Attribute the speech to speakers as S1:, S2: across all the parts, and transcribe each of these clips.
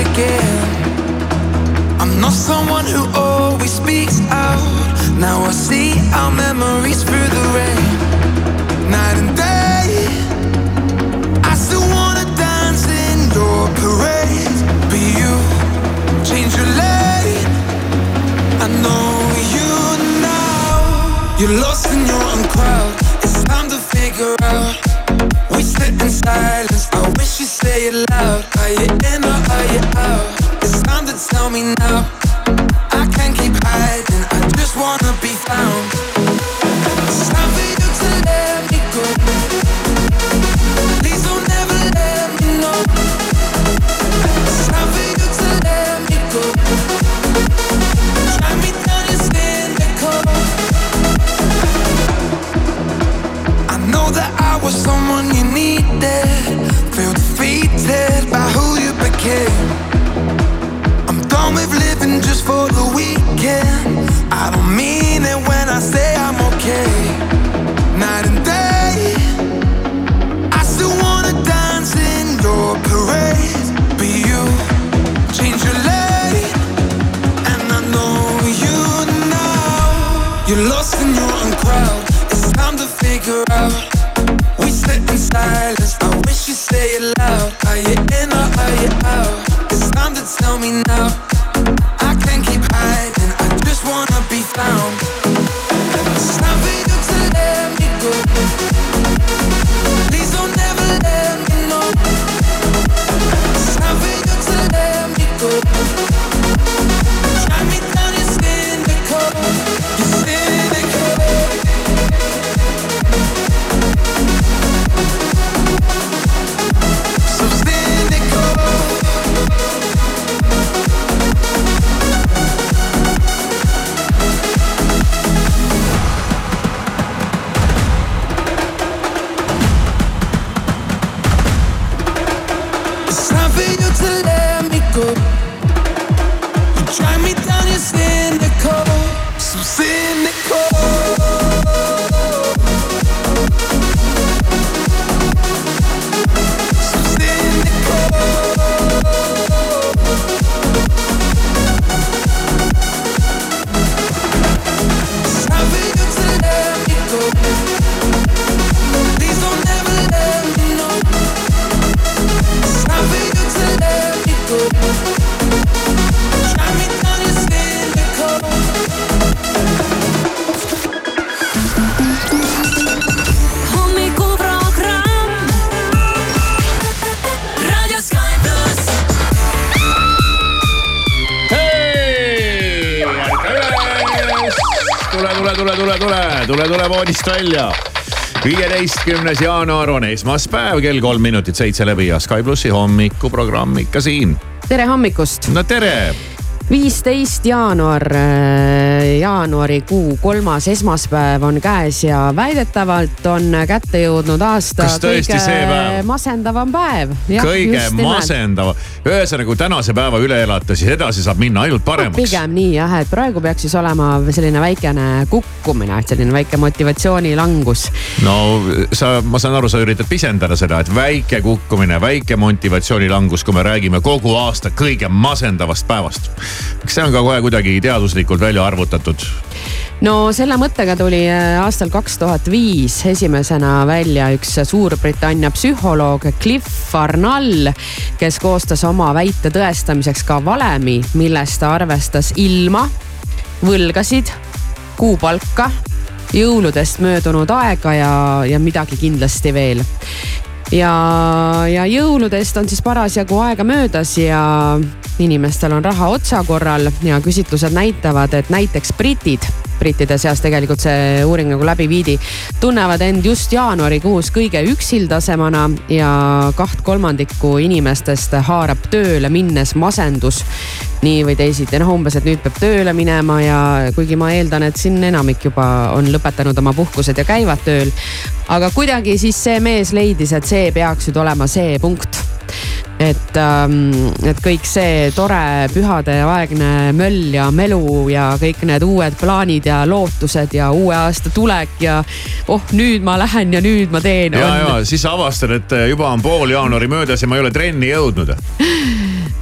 S1: again. I'm not someone who always speaks out. Now I see our memories through the rain. Night and day. I still wanna dance in your parade. But you change your lane. I know you now. You're lost in your own crowd. It's time to figure out. Sit in silence. I wish you'd say it loud. Are you in or are you out? It's time to tell me now. I can't keep hiding. I just wanna be found. It's time for you to let me go. Please don't ever let me know. It's time for you to let me go. Drag me down your cynical. I know that I was someone I don't mean
S2: välja. viieteistkümnes jaanuar on esmaspäev, kell kolm minutit seitse läbi ja Sky plussi hommikuprogramm ikka siin.
S3: tere hommikust,
S2: no tere,
S3: viisteist jaanuar, jaanuarikuu kolmas esmaspäev on käes ja väidetavalt on kätte jõudnud aasta
S2: päev?
S3: masendavam päev.
S2: kõige masendavam. ühesõnaga, kui tänase päeva üle elate, siis edasi saab minna ainult paremaks.
S3: pigem nii jah, et praegu peaks siis olema selline väikene kukkumine, selline väike motivatsioonilangus.
S2: no sa, ma saan aru, sa üritad pisendada seda, et väike kukkumine, väike motivatsioonilangus, kui me räägime kogu aasta kõige masendavast päevast. kas see on ka kohe kuidagi teaduslikult välja arvutatud?
S3: No selle mõttega tuli äh, aastal kaks tuhat viis esimesena välja üks Suurbritannia psühholoog Cliff Arnall, kes koostas oma väite tõestamiseks ka valemi, milles ta arvestas ilma, võlgasid, kuupalka, jõuludest möödunud aega ja, ja midagi kindlasti veel. Ja, ja jõuludest on siis parasjagu aega möödas ja inimestel on raha otsakorral ja küsitlused näitavad, et näiteks britid, brittide seas tegelikult see uuring nagu läbi viidi, tunnevad end just jaanuarikuus kõige üksildasemana ja kaht kolmandikku inimestest haarab tööle minnes masendus nii või teisiti, noh umbes, et nüüd peab tööle minema ja kuigi ma eeldan, et siin enamik juba on lõpetanud oma puhkused ja käivad tööl. aga kuidagi siis see mees leidis, et see peaks nüüd olema see punkt et, et kõik see tore pühadeaegne möll ja melu ja kõik need uued plaanid ja lootused ja uue aasta tulek ja oh, nüüd ma lähen ja nüüd ma teen.
S2: ja, ja siis avastad, et juba on pool jaanuari möödas ja ma ei ole trenni jõudnud.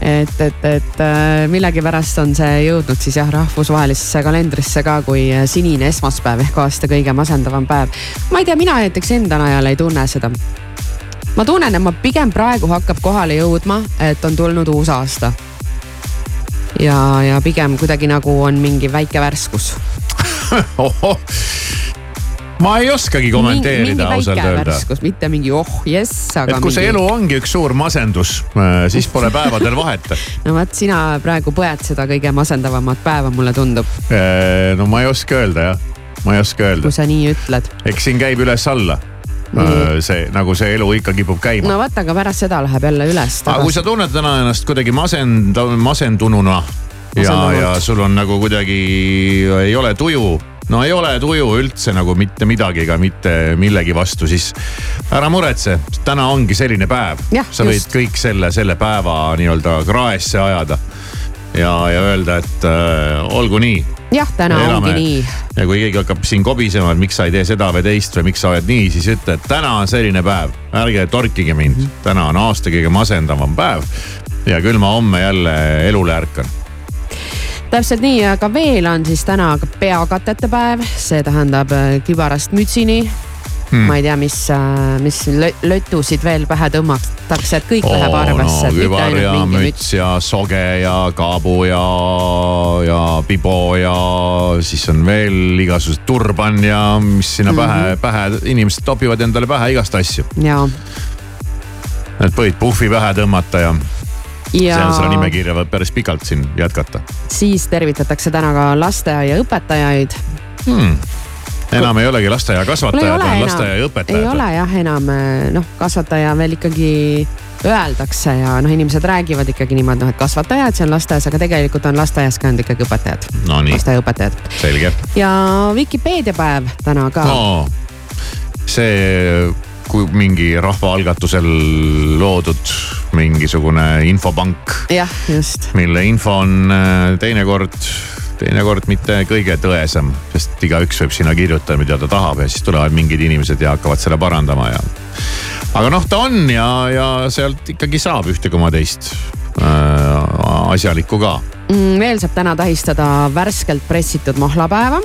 S3: et, et, et äh, millegipärast on see jõudnud siis jah, rahvusvahelisse kalendrisse ka kui äh, sinine esmaspäev ehk aasta kõige masendavam päev. ma ei tea, mina näiteks enda najal ei tunne seda. Ma tunnen, et ma pigem praegu hakkab kohale jõudma, et on tulnud uus aasta. ja, ja pigem kuidagi nagu on mingi väike värskus
S2: ma ei oskagi kommenteerida ausalt öelda.
S3: mitte mingi oh jess,
S2: aga. et kui mingi... see elu ongi üks suur masendus, äh, siis pole päevadel vahet
S3: no vot, sina praegu põed seda kõige masendavamat päeva, mulle tundub.
S2: Äh, no ma ei oska öelda jah, ma ei oska öelda.
S3: kui sa nii ütled.
S2: eks siin käib üles-alla. See nagu see elu ikka kipub käima.
S3: no vot, aga pärast seda läheb jälle üles.
S2: aga kui sa tunned täna ennast kuidagi masend-, masendununa ja, ja sul on nagu kuidagi ei ole tuju no ei ole tuju üldse nagu mitte midagi ega mitte millegi vastu, siis ära muretse, täna ongi selline päev. sa võid just. kõik selle, selle päeva nii-öelda kraesse ajada ja, ja öelda, et äh, olgu nii.
S3: Jah, täna Elame. ongi nii.
S2: ja kui keegi hakkab siin kobisema, et miks sa ei tee seda või teist või miks sa oled nii, siis ütle, et täna on selline päev, ärge torkige mind mm. -hmm. täna on aasta kõige masendavam päev. ja küll ma homme jälle elule ärkan
S3: täpselt nii, aga veel on siis täna peakatete päev, see tähendab äh, kübarast mütsini hmm.. ma ei tea, mis, äh, mis lötusid veel pähe tõmmatakse, et kõik oh, läheb arvesse
S2: no,. kübar ja soge ja kaabu ja, ja pibo ja siis on veel igasugused turban ja mis sinna mm -hmm. pähe, pähe, inimesed topivad endale pähe igast asju. et võid puhvi pähe tõmmata ja ja.... seal seda nimekirja võib päris pikalt siin jätkata.
S3: siis tervitatakse täna ka lasteaiaõpetajaid
S2: hmm enam ei olegi lasteaiakasvatajad, on lasteaiaõpetajad.
S3: ei ole jah enam noh, kasvataja veel ikkagi öeldakse ja noh, inimesed räägivad ikkagi niimoodi, noh et kasvatajad seal lasteaias, aga tegelikult on lasteaias ka olnud ikkagi õpetajad
S2: no,.
S3: lasteaiaõpetajad.
S2: selge.
S3: ja Vikipeedia päev täna ka
S2: no,. see kui mingi rahvaalgatusel loodud mingisugune infopank.
S3: jah, just.
S2: mille info on äh, teinekord, teinekord mitte kõige tõesem, sest igaüks võib sinna kirjutada, mida ta tahab ja siis tulevad mingid inimesed ja hakkavad selle parandama ja. aga noh, ta on ja, ja sealt ikkagi saab ühte koma teist äh, asjalikku ka
S3: mm,. veel saab täna tähistada värskelt pressitud mahlapäeva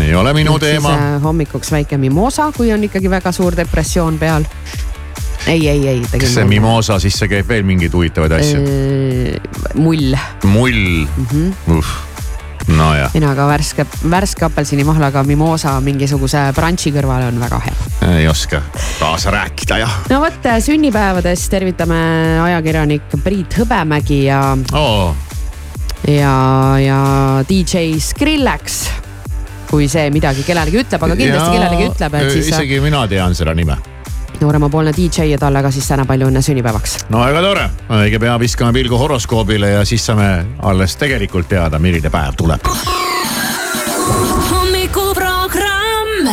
S2: ei ole minu teema.
S3: Äh, hommikuks väike mimosa, kui on ikkagi väga suur depressioon peal. ei, ei, ei.
S2: kas see mimosa sisse käib veel mingeid huvitavaid asju?
S3: Äh, mull.
S2: mull mm, -hmm. Nojah.
S3: mina ka värske, värske apelsinimahlaga mimosa mingisuguse brunch'i kõrvale on väga hea.
S2: ei oska kaasa rääkida jah.
S3: no vot sünnipäevadest tervitame ajakirjanik Priit Hõbemägi ja
S2: oh..
S3: ja, ja DJ Skrillex kui see midagi kellelegi ütleb, aga kindlasti ja, kellelegi ütleb, et siis.
S2: isegi mina tean seda nime
S3: nooremapoolne DJ ja talle ka siis täna palju õnne sünnipäevaks.
S2: no väga tore, õige pea viskame pilgu horoskoobile ja siis saame alles tegelikult teada, milline päev tuleb.
S1: hommikuprogramm.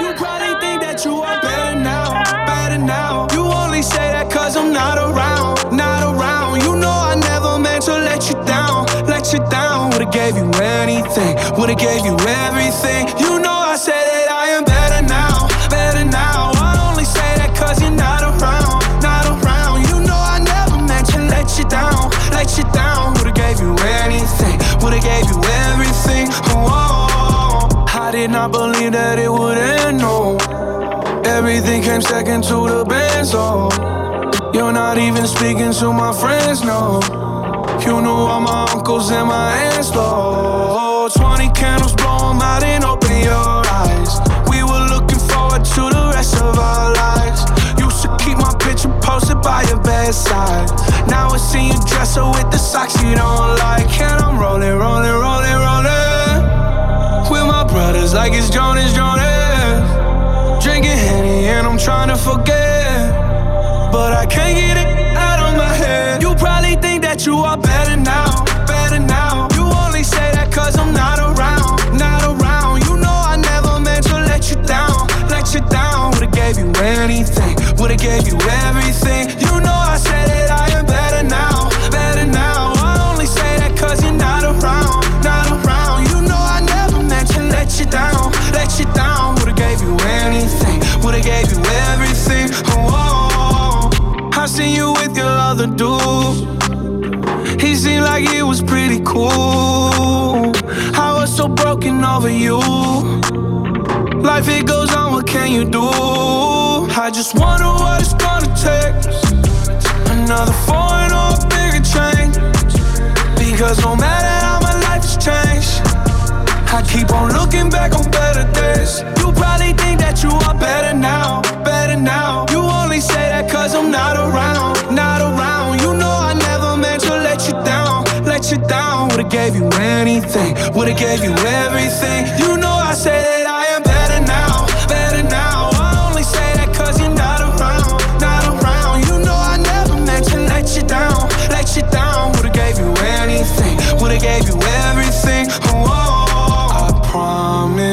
S1: You probably think that you are better now, better now. You only say that cause I'm not around, not around. You know I never meant to let you down, let you down. Would've gave you anything, would've gave you everything. You let you down. Would've gave you anything, would've gave you everything. Oh, I did not believe that it would end, no. Everything came second to the band, so you're not even speaking to my friends, no. You knew all my uncles and my aunts, though. 20 candles, blow out and open your eyes. We were looking forward to the rest of our lives. My picture posted by your bedside. Now I see you dresser with the socks you don't like. And I'm rolling, rolling, rolling, rolling. With my brothers like it's Jonas, Jonas. Drinking Henny and I'm trying to forget. But I can't get it out of my head. You probably think that you are better gave you everything. You know I said that I am better now, better now. I only say that cause you're not around, not around. You know I never meant to let you down, let you down. Would've gave you anything, would've gave you everything. Oh, I seen you with your other dude He seemed like it was pretty cool. I was so broken over you. Life it goes on, what can you do? I just wonder what it's gonna take. Another foreign or a bigger change. Because no matter how my life has changed, I keep on looking back on better days. You probably think that you are better now, better now. You only say that cause I'm not around, not around. You know I never meant to let you down, let you down. Would've gave you anything, would've gave you everything. You know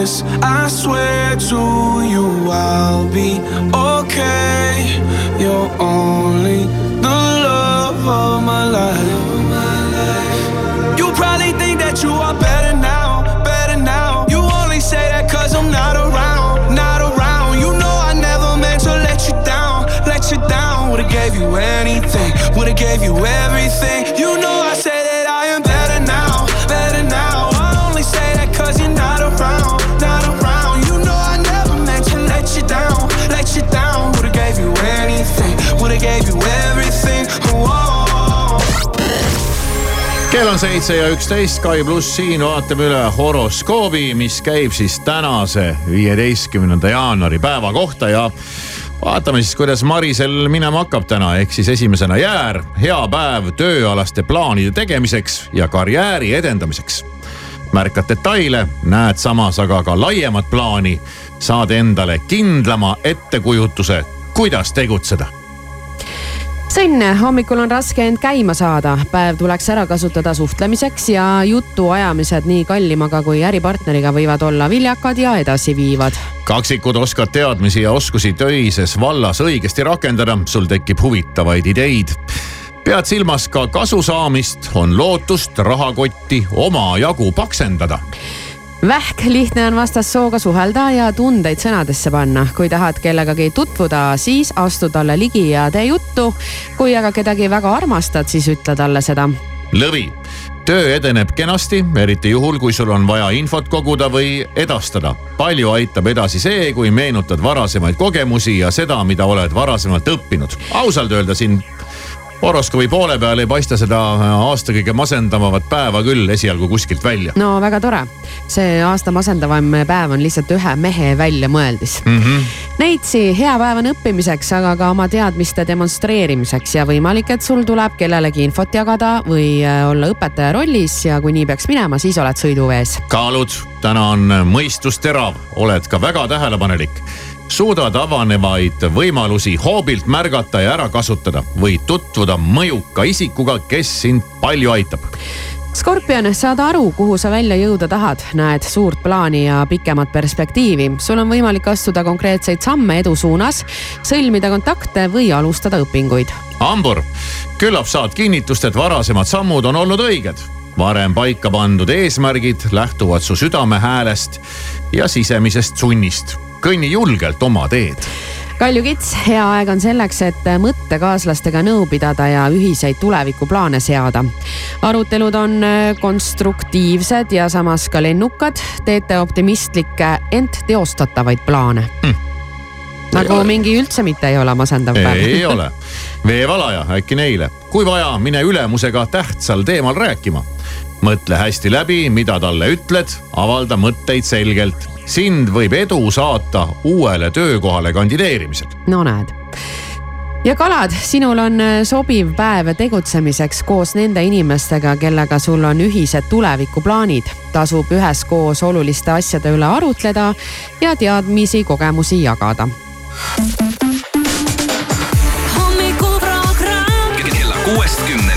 S1: I swear to you I'll be okay. You're only the love of my life. You probably think that you are better now, better now. You only say that cause I'm not around, not around. You know I never meant to let you down, let you down. Would've gave you anything, would've gave you everything.
S2: Kell on seitse ja üksteist, Sky pluss siin vaatame üle horoskoobi, mis käib siis tänase, viieteistkümnenda jaanuari päeva kohta ja vaatame siis, kuidas Marisel minema hakkab täna, ehk siis esimesena jäär, hea päev tööalaste plaanide tegemiseks ja karjääri edendamiseks. märkad detaile, näed samas aga ka laiemat plaani, saad endale kindlama ettekujutuse, kuidas tegutseda
S3: sõnn, hommikul on raske end käima saada, päev tuleks ära kasutada suhtlemiseks ja jutuajamised nii kallimaga kui äripartneriga võivad olla viljakad ja edasiviivad.
S2: kaksikud oskad teadmisi ja oskusi töises vallas õigesti rakendada, sul tekib huvitavaid ideid. pead silmas ka kasu saamist, on lootust rahakotti omajagu paksendada
S3: vähk lihtne on vastassooga suhelda ja tundeid sõnadesse panna. kui tahad kellegagi tutvuda, siis astu talle ligi ja tee juttu. kui aga kedagi väga armastad, siis ütle talle seda.
S2: lõvi, töö edeneb kenasti, eriti juhul, kui sul on vaja infot koguda või edastada. palju aitab edasi see, kui meenutad varasemaid kogemusi ja seda, mida oled varasemalt õppinud. ausalt öelda siin horoskoobi poole peal ei paista seda aasta kõige masendavamat päeva küll esialgu kuskilt välja.
S3: no väga tore. see aasta masendavam päev on lihtsalt ühe mehe väljamõeldis
S2: mm. -hmm.
S3: Neitsi, hea päev on õppimiseks, aga ka oma teadmiste demonstreerimiseks ja võimalik, et sul tuleb kellelegi infot jagada või äh, olla õpetaja rollis ja kui nii peaks minema, siis oled sõiduvees.
S2: kaalud, täna on mõistus terav, oled ka väga tähelepanelik suudad avanevaid võimalusi hoobilt märgata ja ära kasutada. võid tutvuda mõjuka isikuga, kes sind palju aitab.
S3: Skorpion, saad aru, kuhu sa välja jõuda tahad, näed suurt plaani ja pikemat perspektiivi. sul on võimalik astuda konkreetseid samme edu suunas, sõlmida kontakte või alustada õpinguid.
S2: hambur, küllap saad kinnitust, et varasemad sammud on olnud õiged varem paika pandud eesmärgid lähtuvad su südame häälest ja sisemisest sunnist kõnni julgelt oma teed.
S3: Kalju Kits, hea aeg on selleks, et mõttekaaslastega nõu pidada ja ühiseid tulevikuplaane seada. arutelud on äh, konstruktiivsed ja samas ka lennukad, teete optimistlikke, ent teostatavaid plaane hm nagu ole. mingi üldse mitte ei ole masendav päev.
S2: ei ole. veevalaja äkki neile, kui vaja, mine ülemusega tähtsal teemal rääkima. Mõtle hästi läbi, mida talle ütled, avalda mõtteid selgelt sind võib edu saata uuele töökohale kandideerimisel.
S3: no näed ja kalad, sinul on äh, sobiv päev tegutsemiseks koos nende inimestega, kellega sul on ühised tulevikuplaanid. tasub üheskoos oluliste asjade üle arutleda ja teadmisi, kogemusi jagada.
S4: hommikuprogramm kella kuuest kümneni.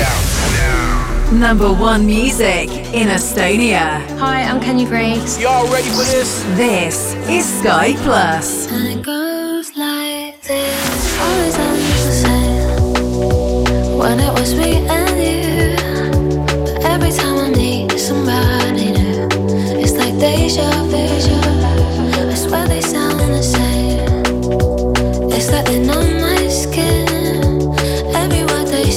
S4: Check it.
S5: Number one music in Estonia.
S6: Hi, I'm Kenny Grace.
S4: Y'all ready for this?
S5: This is Sky Plus.
S6: And it goes like this. Always on the same. When it was me and you. But every time I meet somebody new, it's like deja vu. I swear they sound the same. It's like they know my skin. Every word they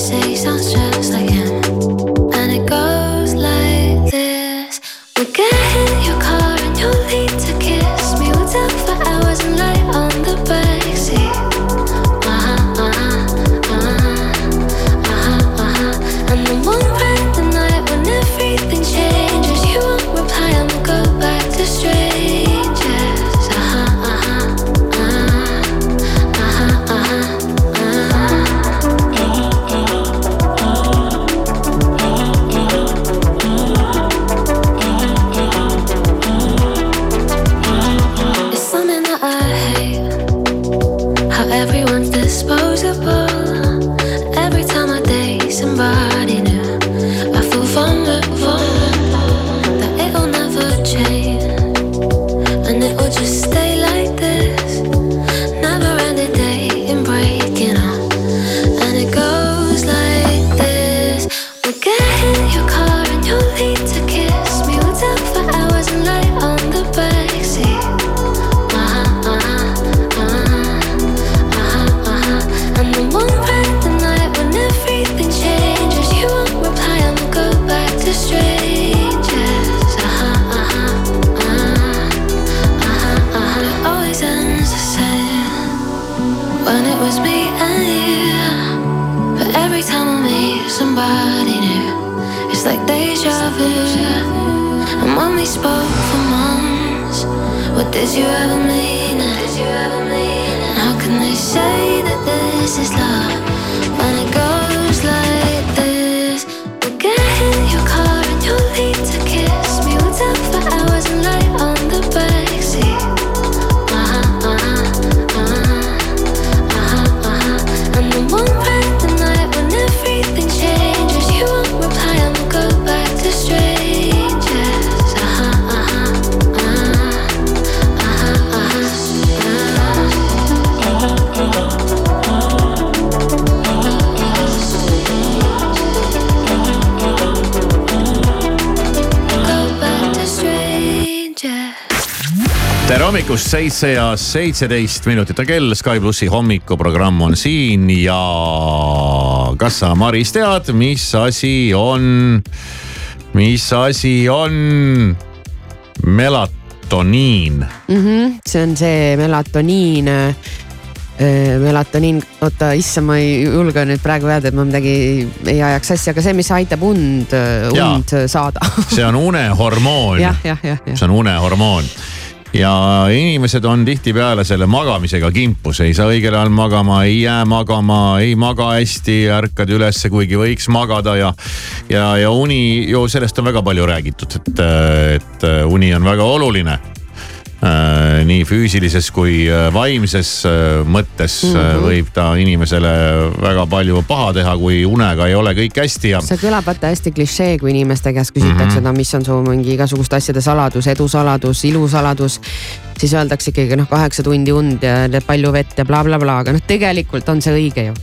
S2: hommikust seitse ja seitseteist minutit on kell, Sky plussi hommikuprogramm on siin ja kas sa, Maris, tead, mis asi on, mis asi on melatoniin
S3: mm? -hmm, see on see melatoniin äh, melatoniin, oota, issand, ma ei julge nüüd praegu öelda, et ma midagi ei ajaks asja, aga see, mis aitab und, und ja, saada
S2: see on unehormoon. see on unehormoon ja inimesed on tihtipeale selle magamisega kimpus, ei saa õigel ajal magama, ei jää magama, ei maga hästi, ärkad ülesse, kuigi võiks magada ja. ja, ja uni ju sellest on väga palju räägitud, et, et uni on väga oluline nii füüsilises kui äh, vaimses äh, mõttes mm -hmm. võib ta inimesele väga palju paha teha, kui unega ei ole kõik hästi ja.
S3: see kõlab vaata hästi klišee, kui inimeste käest küsitakse mm, -hmm. no mis on su mingi igasuguste asjade saladus, edusaladus, ilusaladus. siis öeldakse ikkagi noh, kaheksa tundi und ja palju vett ja blablabla bla, bla, aga noh, tegelikult on see õige ju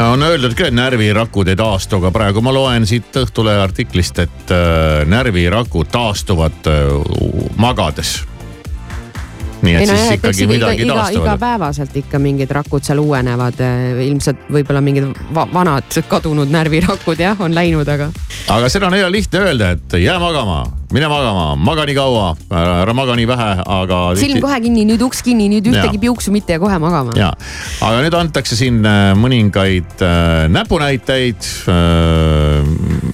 S2: on öeldud ka, et närvirakud ei taastu, aga praegu ma loen siit Õhtulehe artiklist, et äh, närvirakud taastuvad äh, magades nii et ei, no, siis jah, ikkagi midagi iga, taastuvad.
S3: igapäevaselt ikka mingid rakud seal uuenevad, eh, ilmselt võib-olla mingid va vanad kadunud närvirakud jah, on läinud, aga.
S2: aga seda on hea lihtne öelda, et jää magama, mine magama, maga nii kaua, ära maga nii vähe, aga.
S3: silm kohe kinni, nüüd uks kinni, nüüd ühtegi ja. piuksu mitte ja kohe magama.
S2: ja, aga nüüd antakse siin äh, mõningaid äh, näpunäiteid äh,.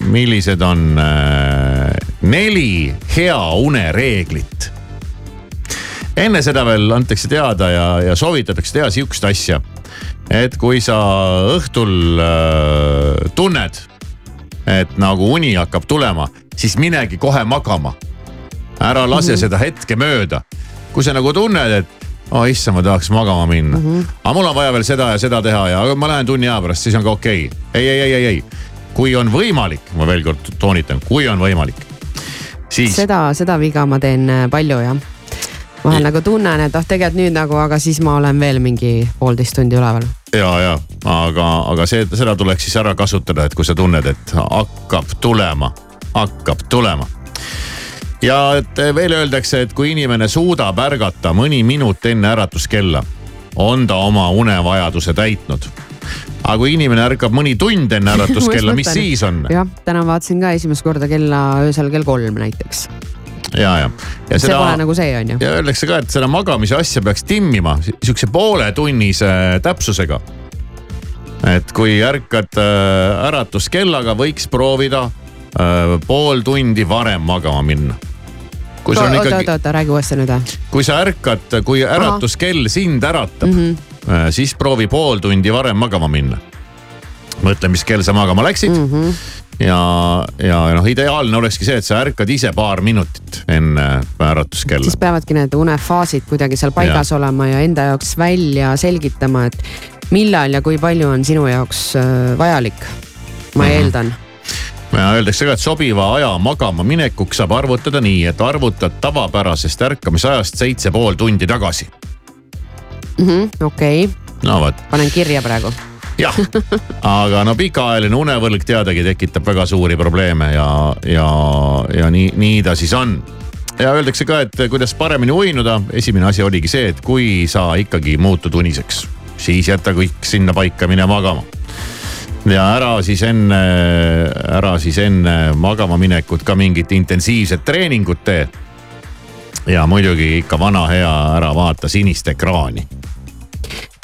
S2: millised on äh, neli hea une reeglit enne seda veel antakse teada ja, ja soovitatakse teha sihukest asja. et kui sa õhtul äh, tunned, et nagu uni hakkab tulema, siis minegi kohe magama. ära lase mm -hmm. seda hetke mööda. kui sa nagu tunned, et oh issand, ma tahaks magama minna mm. -hmm. aga mul on vaja veel seda ja seda teha ja ma lähen tunni aja pärast, siis on ka okei okay.. ei, ei, ei, ei, ei. kui on võimalik, ma veel kord toonitan, kui on võimalik, siis.
S3: seda, seda viga ma teen äh, palju jah vahel nagu tunnen, et ah tegelikult nüüd nagu, aga siis ma olen veel mingi poolteist tundi üleval.
S2: ja, ja aga, aga see, seda tuleks siis ära kasutada, et kui sa tunned, et hakkab tulema, hakkab tulema ja et veel öeldakse, et kui inimene suudab ärgata mõni minut enne äratuskella, on ta oma unevajaduse täitnud. aga kui inimene ärkab mõni tund enne äratuskella, mis siis on?
S3: jah, täna vaatasin ka esimest korda kella öösel kell kolm näiteks
S2: ja, ja. ja
S3: see seda, pole nagu see on ju.
S2: ja öeldakse ka, et seda magamise asja peaks timmima sihukese pooletunnise täpsusega. et kui ärkad äh, äratuskellaga, võiks proovida äh, pool tundi varem magama minna
S3: kui sul on ikkagi. oota, oota, räägi uuesti nüüd.
S2: kui sa ärkad, kui äratuskell sind äratab mm, -hmm. siis proovi pool tundi varem magama minna. mõtle, mis kell sa magama läksid mm. -hmm. Ja, ja noh, ideaalne olekski see, et sa ärkad ise paar minutit enne äratuskella.
S3: siis peavadki need unefaasid kuidagi seal paigas ja. olema ja enda jaoks välja selgitama, et millal ja kui palju on sinu jaoks vajalik. ma mm -hmm. eeldan
S2: Öeldakse ka, et sobiva aja magama minekuks saab arvutada nii, et arvutad tavapärasest ärkamisajast seitse pool tundi tagasi
S3: -hmm,. okei
S2: no vot.
S3: panen kirja praegu
S2: jah, aga no pikaajaline unevõlg teadagi tekitab väga suuri probleeme ja, ja, ja nii, nii ta siis on. ja öeldakse ka, et kuidas paremini uinuda, esimene asi oligi see, et kui sa ikkagi muutud uniseks, siis jäta kõik sinna paika, mine magama ja ära siis enne, ära siis enne magama minekut ka mingit intensiivset treeningut tee. ja muidugi ikka vana hea, ära vaata sinist ekraani.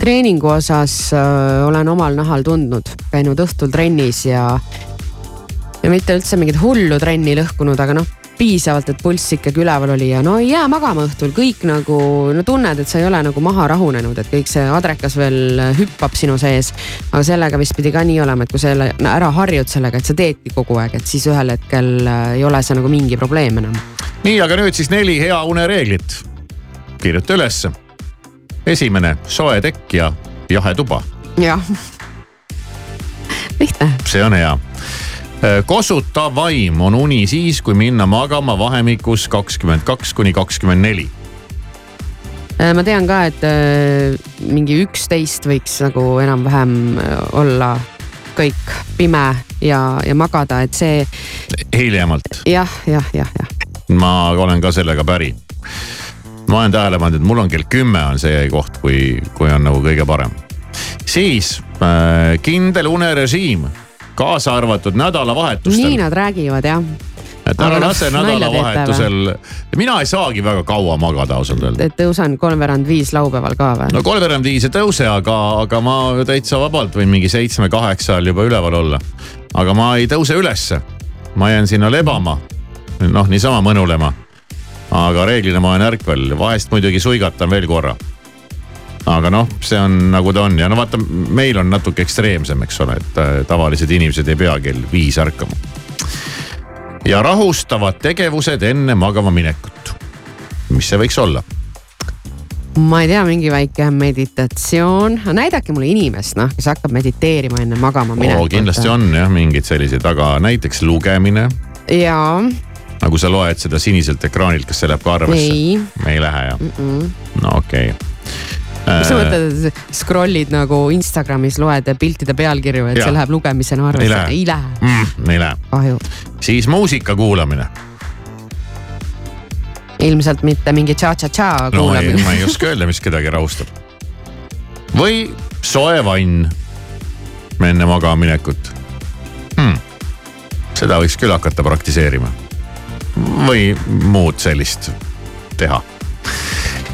S3: Treeningu osas äh, olen omal nahal tundnud, käinud õhtul trennis ja, ja mitte üldse mingit hullu trenni lõhkunud, aga noh piisavalt, et pulss ikkagi üleval oli ja no ei jää magama õhtul, kõik nagu no tunned, et sa ei ole nagu maha rahunenud, et kõik see adrekas veel hüppab sinu sees. aga sellega vist pidi ka nii olema, et kui sa jälle ära harjud sellega, et sa teedki kogu aeg, et siis ühel hetkel äh, ei ole see nagu mingi probleem enam.
S2: nii, aga nüüd siis neli hea une reeglit. kirjuta ülesse. Esimene, soe tekk ja jahe tuba.
S3: jah lihtne.
S2: see on hea Äh, kosutav vaim on uni siis, kui minna magama vahemikus kakskümmend kaks kuni kakskümmend neli
S3: äh, ma tean ka, et äh, mingi üksteist võiks nagu enam-vähem olla kõik pime ja, ja magada, et see.
S2: hiljemalt
S3: ja,. jah, jah, jah, jah.
S2: ma olen ka sellega päri. Ma olen tähele pannud, et mul on kell kümme on see koht, kui, kui on nagu kõige parem. siis äh, kindel unerežiim kaasa arvatud nädalavahetustel.
S3: nii nad räägivad jah
S2: et ära noh, lase nädalavahetusel, mina ei saagi väga kaua magada ausalt öelda.
S3: et tõusen kolmveerand viis laupäeval ka või?
S2: no kolmveerand viis ei tõuse, aga, aga ma täitsa vabalt võin mingi seitsme-kaheksa ajal juba üleval olla. aga ma ei tõuse ülesse, ma jään sinna lebama, noh niisama mõnulema. Aga reeglina ma olen ärkvel, vahest muidugi suigatan veel korra aga noh, see on nagu ta on ja no vaata, meil on natuke ekstreemsem, eks ole, et äh, tavalised inimesed ei pea kell viis ärkama. ja rahustavad tegevused enne magama minekut. mis see võiks olla?
S3: ma ei tea, mingi väike meditatsioon, näidake mulle inimest, noh, kes hakkab mediteerima enne magama minekut.
S2: kindlasti on jah, mingeid selliseid, aga näiteks lugemine.
S3: jaa
S2: nagu sa loed seda siniselt ekraanilt, kas see läheb ka arvesse?
S3: ei.
S2: lähe jah mm? -mm. no okei okay
S3: mis sa mõtled, scroll'id nagu Instagramis, loed piltide pealkirju, et ja. see läheb lugemisena arvesse?
S2: ei lähe, mm,. ei lähe.
S3: kahju.
S2: siis muusika kuulamine.
S3: ilmselt mitte mingi tša-tša-tša kuulamine
S2: no,. ma ei oska öelda, mis kedagi rahustab. või soe vann enne magama minekut hmm.. seda võiks küll hakata praktiseerima. Või muud sellist teha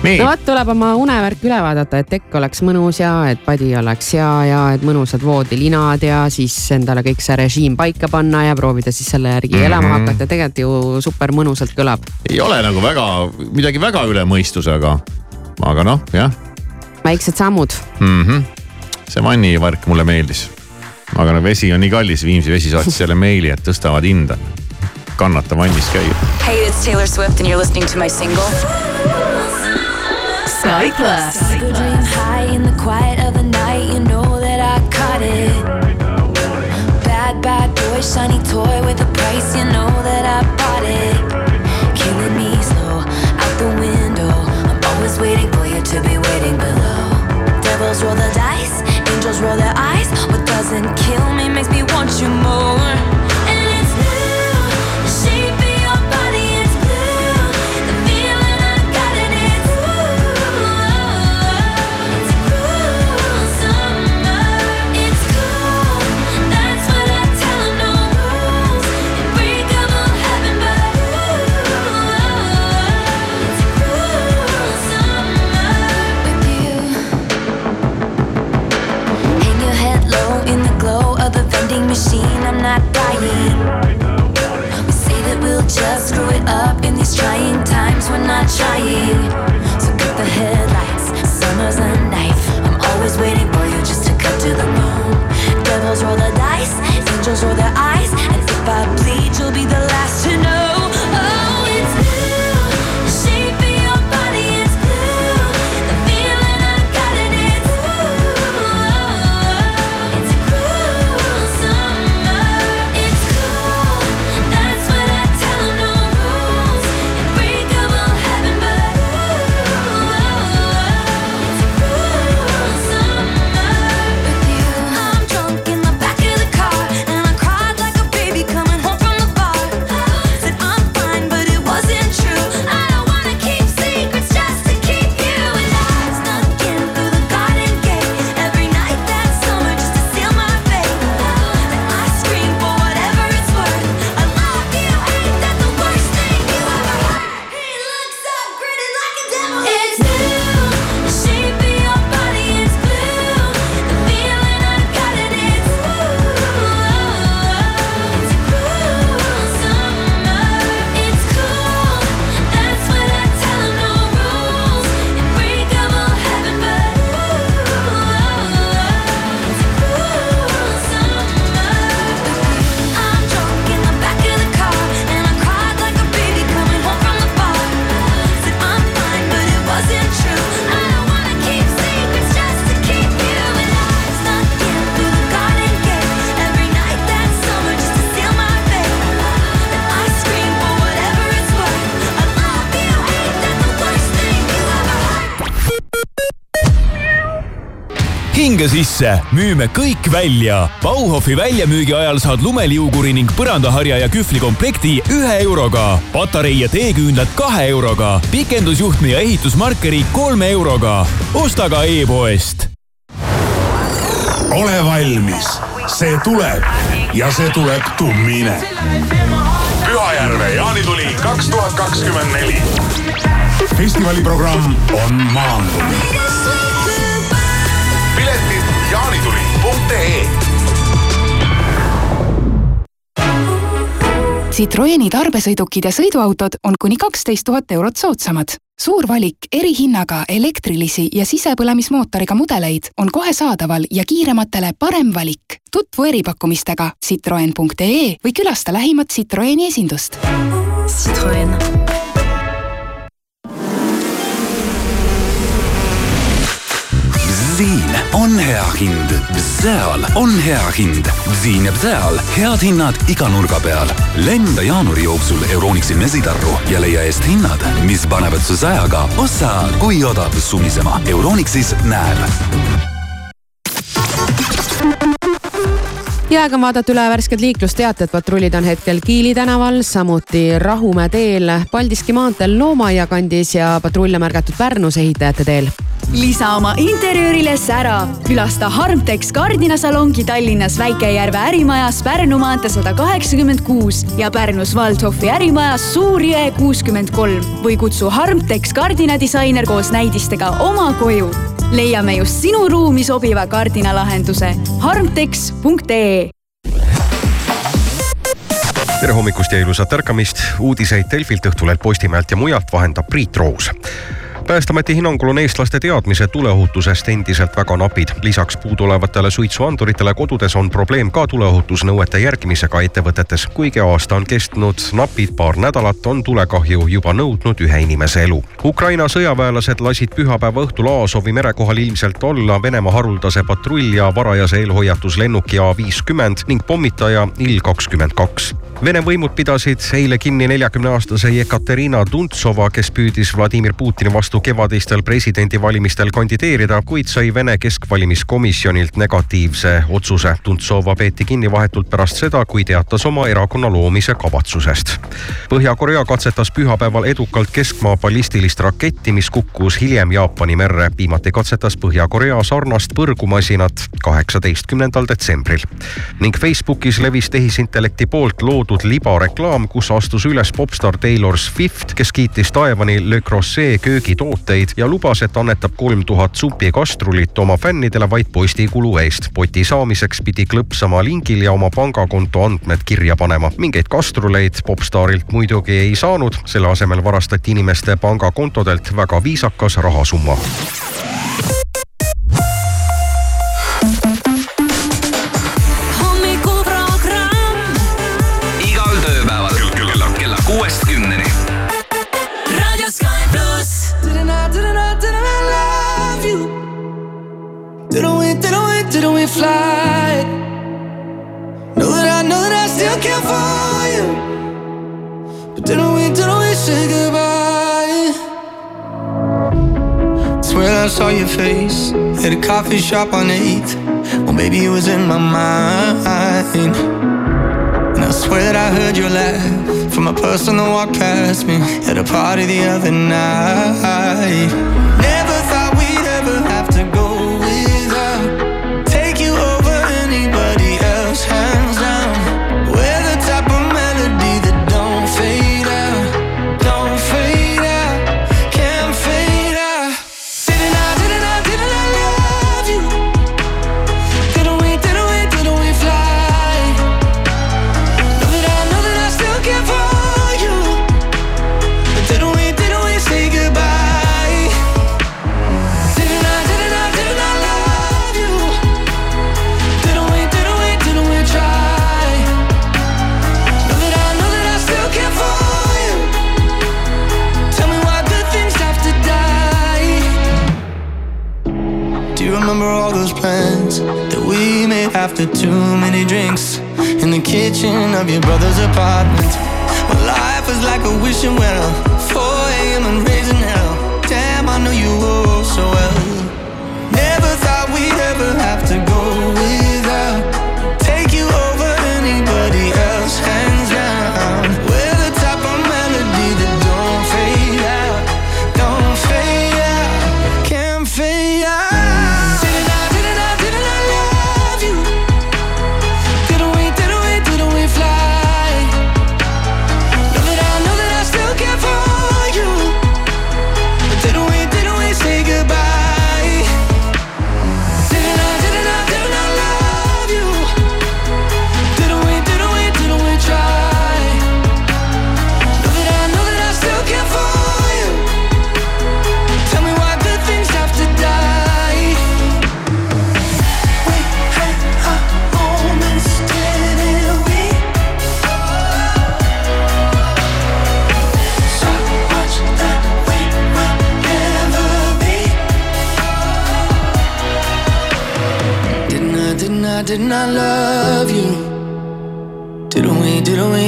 S3: no vot, tuleb oma unevärk üle vaadata, et tekk oleks mõnus ja et padi oleks hea ja et mõnusad voodilinad ja siis endale kõik see režiim paika panna ja proovida siis selle järgi mm -hmm. elama hakata. tegelikult ju super mõnusalt kõlab.
S2: ei ole nagu väga, midagi väga üle mõistuse, aga, aga noh, jah.
S3: väiksed sammud
S2: mm. -hmm. see vannivärk mulle meeldis. aga no vesi on nii kallis, Viimsi vesi saatis jälle meili, et tõstavad hinda. Kannata vannis käia.
S7: Hey, it's Taylor Swift and you're listening to my single.
S5: Sky Plus.
S6: Dream high in the quiet of the night, you know that I caught it. Bad, bad boy, shiny toy with a price, you know that I bought it. Killing me slow, out the window. I'm always waiting for you to be waiting below. Devils roll the dice, angels roll their eyes. What doesn't kill me makes me want you more. Machine, I'm not dying. We say that we'll just screw it up in these trying times, we're not trying. So cut the headlights, summer's a knife. I'm always waiting for you just to cut to the bone. Devils roll the dice, angels roll their eyes,
S8: sisse, müüme kõik välja. Bauhofi väljamüügi ajal saad lumeliuguri ning põrandaharja ja kühvlikomplekti ühe euroga, patarei ja teeküünlad kahe euroga, pikendusjuhtme ja ehitusmarkeri kolme euroga. osta ka e-poest.
S9: ole valmis, see tuleb ja see tuleb tummine. Pühajärve jaanituli kaks tuhat kakskümmend neli. festivali programm on maandumine
S10: Citroeni tarbesõidukid ja sõiduautod on kuni kaksteist tuhat eurot soodsamad. suur valik erihinnaga elektrilisi ja sisepõlemismootoriga mudeleid on kohe saadaval ja kiirematele parem valik. tutvu eripakkumistega citroen.ee või külasta lähimat Citroeni esindust. Citroen
S11: hea hind, Bzeal on hea hind. Bziin ja Bzeal, head hinnad iga nurga peal. lenda jaanuari jooksul Euronixi mesitarru ja leia eest hinnad, mis panevad su sajaga ossa kui odav sumisema. Euronixis näeb
S3: ja aeg on vaadata üle värsked liiklusteated, patrullid on hetkel Kiili tänaval, samuti Rahumäe teel, Paldiski maanteel Loomaia kandis ja patrulle märgatud Pärnus ehitajate teel
S12: lisa oma interjöörile sära. külasta Harmtex kardinasalongi Tallinnas Väikejärve ärimajas Pärnu maantee sada kaheksakümmend kuus ja Pärnus Waldhofi ärimajas Suur-Jõe kuuskümmend kolm või kutsu Harmtex kardinadisainer koos näidistega oma koju. leiame just sinu ruumi sobiva kardinalahenduse harmtex.ee
S13: tere hommikust ja ilusat ärkamist. uudiseid Delfilt, Õhtulehelt, Postimehelt ja mujalt vahendab Priit Roos päästeameti hinnangul on eestlaste teadmised tuleohutusest endiselt väga napid. lisaks puuduolevatele suitsuanduritele kodudes on probleem ka tuleohutusnõuete järgimisega ettevõtetes. kuigi aasta on kestnud napid paar nädalat, on tulekahju juba nõudnud ühe inimese elu. Ukraina sõjaväelased lasid pühapäeva õhtul Aasovi mere kohal ilmselt olla Venemaa haruldase patrull- ja varajase eelhoiatuslennuki A viiskümmend ning pommitaja Il kakskümmend kaks. Vene võimud pidasid eile kinni neljakümne aastase Jekaterina Tuntsova, kes püüdis Vladimir Putini vastu vastu kevadistel presidendivalimistel kandideerida, kuid sai Vene keskvalimiskomisjonilt negatiivse otsuse. Tuntsova peeti kinni vahetult pärast seda, kui teatas oma erakonna loomise kavatsusest. Põhja-Korea katsetas pühapäeval edukalt keskmaa ballistilist raketti, mis kukkus hiljem Jaapani merre. viimati katsetas Põhja-Korea sarnast põrgumasinat kaheksateistkümnendal detsembril. ning Facebookis levis tehisintellekti poolt loodud libareklaam, kus astus üles popstaar Taylor Swift, kes kiitis taevani Le Creuset köögitooli tooteid ja lubas, et annetab kolm tuhat supikastrulit oma fännidele vaid postikulu eest. poti saamiseks pidi klõpsama lingil ja oma pangakonto andmed kirja panema. mingeid kastruleid popstaarilt muidugi ei saanud, selle asemel varastati inimeste pangakontodelt väga viisakas rahasumma.
S1: Didn't we, didn't we, didn't we fly? Know that I, know that I still care for you. But didn't we, didn't we say goodbye? Swear I saw your face at a coffee shop on the 8th. Well, maybe it was in my mind. And I swear that I heard your laugh from a person that walked past me at a party the other night. After too many drinks in the kitchen of your brother's apartment. Well, life was like a wishing well, 4 a.m. and raising hell.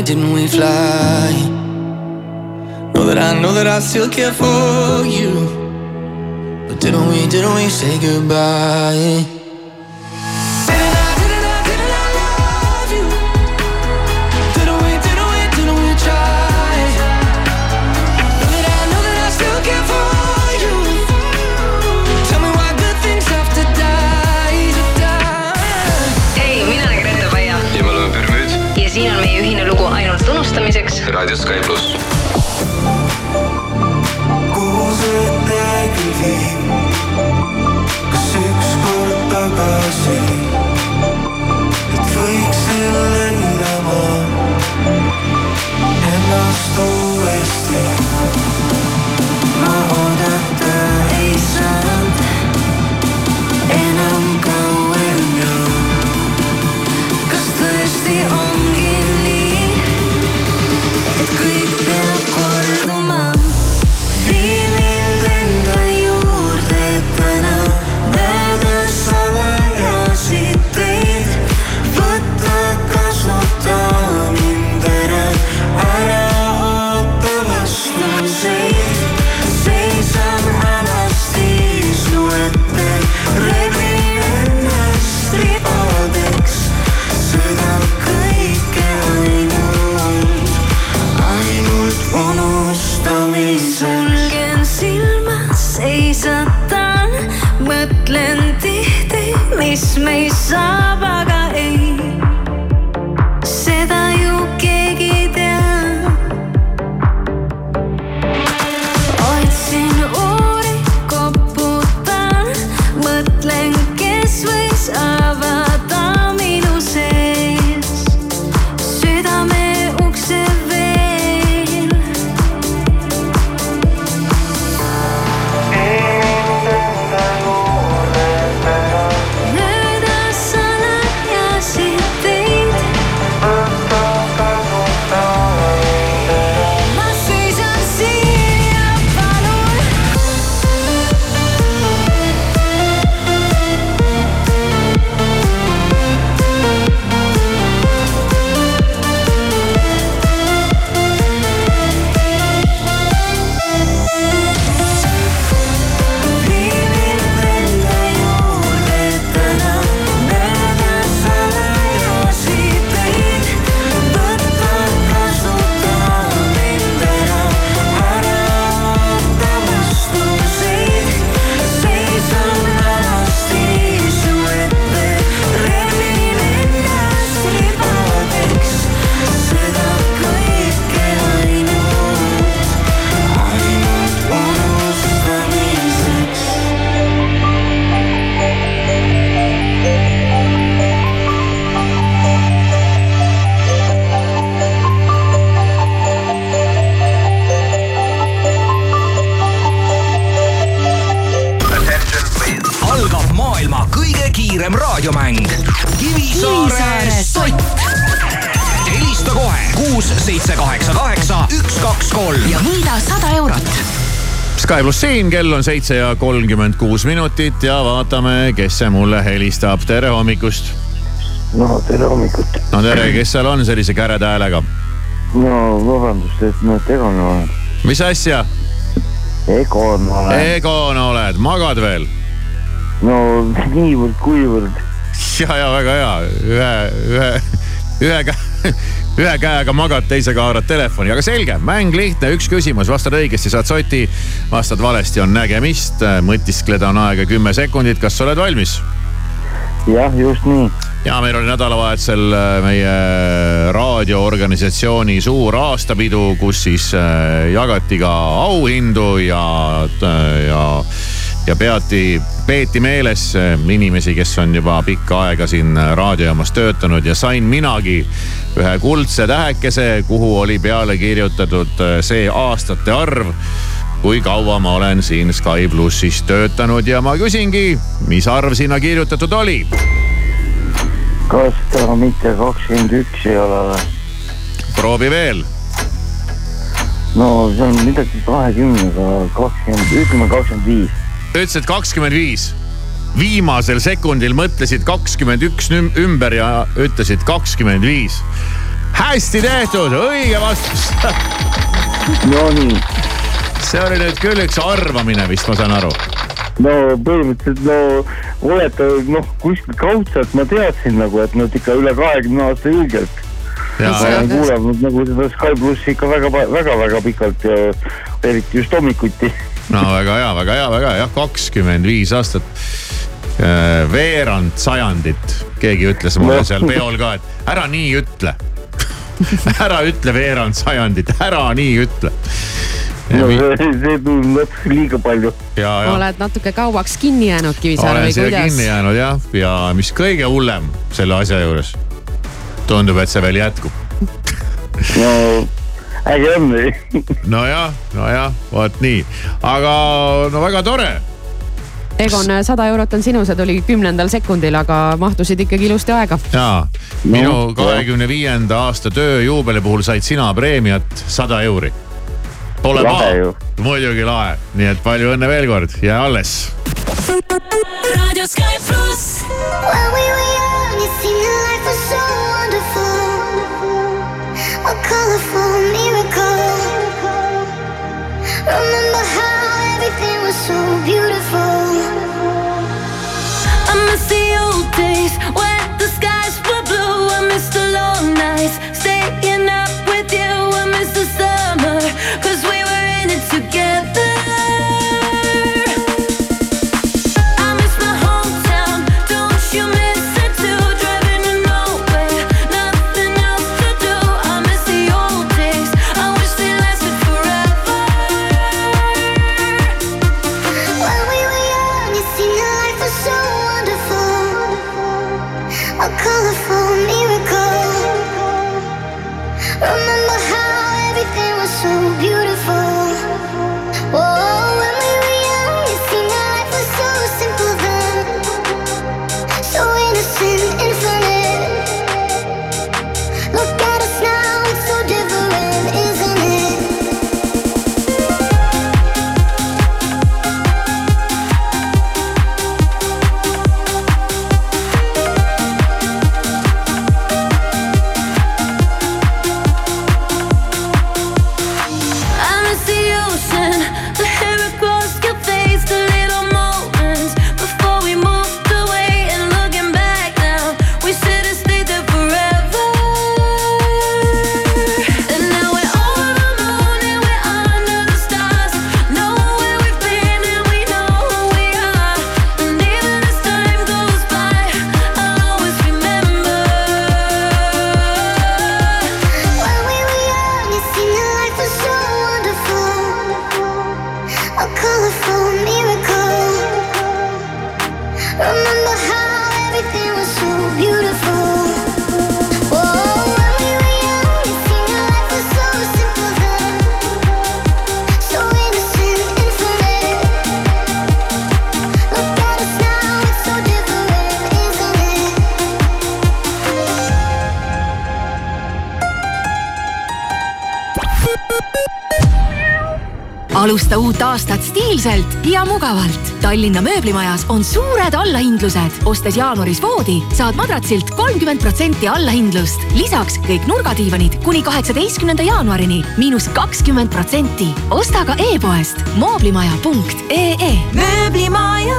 S1: Didn't we fly? Know that I, know that I still care for you. But didn't we, didn't we say goodbye?
S14: Ainult unustamiseks.
S15: Raadio Sky
S2: siin, kell on seitse ja kolmkümmend kuus minutit ja vaatame, kes see mulle helistab. tere hommikust.
S16: no tere hommikut.
S2: no tere, kes seal on sellise käreda häälega?
S16: no vabandust, et ma Egon olen.
S2: mis asja?
S16: Egon olen.
S2: Egon oled, magad veel?
S16: no niivõrd-kuivõrd.
S2: ja, ja väga hea, ühe, ühe, ühe käe ühe käega magad, teisega haarad telefoni, aga selge, mäng lihtne, üks küsimus, vastad õigesti, saad soti. Vastad valesti, on nägemist, mõtiskleda on aega kümme sekundit, kas oled valmis?
S16: jah, just nii.
S2: ja meil oli nädalavahetusel äh, meie raadioorganisatsiooni suur aastapidu, kus siis äh, jagati ka auhindu ja, äh, ja ja peati, peeti meeles inimesi, kes on juba pikka aega siin raadiojaamas töötanud ja sain minagi ühe kuldse tähekese, kuhu oli peale kirjutatud see aastate arv kui kaua ma olen siin Sky plussis töötanud ja ma küsingi, mis arv sinna kirjutatud oli?
S16: kas ta mitte kakskümmend üks ei ole või?
S2: proovi veel.
S16: no see on midagi kahekümnega, kakskümmend, ütleme kakskümmend viis
S2: ütlesid kakskümmend viis. viimasel sekundil mõtlesid kakskümmend üks ümber ja ütlesid kakskümmend viis. hästi tehtud, õige vastus
S16: Nonii.
S2: See oli nüüd küll üks arvamine vist, ma saan aru.
S16: No põhimõtteliselt no olete noh, kuskilt kaudselt ma teadsin nagu, et nad ikka üle kahekümne aasta julgelt. ma olen kuulanud nagu seda Sky plussi ikka väga-väga-väga pikalt ja eriti just hommikuti.
S2: No väga hea, väga hea, väga hea, jah, kakskümmend viis aastat. Äh, veerand sajandit, keegi ütles mulle seal peol ka, et ära nii ütle. Ära ütle veerand sajandit, ära nii ütle
S16: no see, see tundub natuke liiga palju.
S3: oled natuke kauaks kinni jäänud Kivisaare
S2: või kuidas? kinni jäänud jah, ja mis kõige hullem selle asja juures, tundub, et see veel jätkub
S16: no äge on või?
S2: nojah, nojah, vot nii, aga no väga tore
S3: Egon, sada eurot on sinu, see tuli kümnendal sekundil, aga mahtusid ikkagi ilusti aega.
S2: ja, minu kahekümne viienda aasta tööjuubeli puhul said sina preemiat sada euri. Pole paha, muidugi lahe, nii et palju õnne veel kord, jää alles. raadio Sky pluss. When we were young, it seemed life was so wonderful. A colorful miracle. Remember how everything was so beautiful. I miss the old days when the skies were blue. I miss the long nights
S17: alusta uut aastat stiilselt ja mugavalt. Tallinna mööblimajas on suured allahindlused. ostes jaanuaris voodi, saad madratsilt kolmkümmend protsenti allahindlust. lisaks kõik nurgadiivanid kuni kaheksateistkümnenda jaanuarini miinus kakskümmend protsenti. osta ka e-poest mooblimaja.ee.
S18: mööblimaja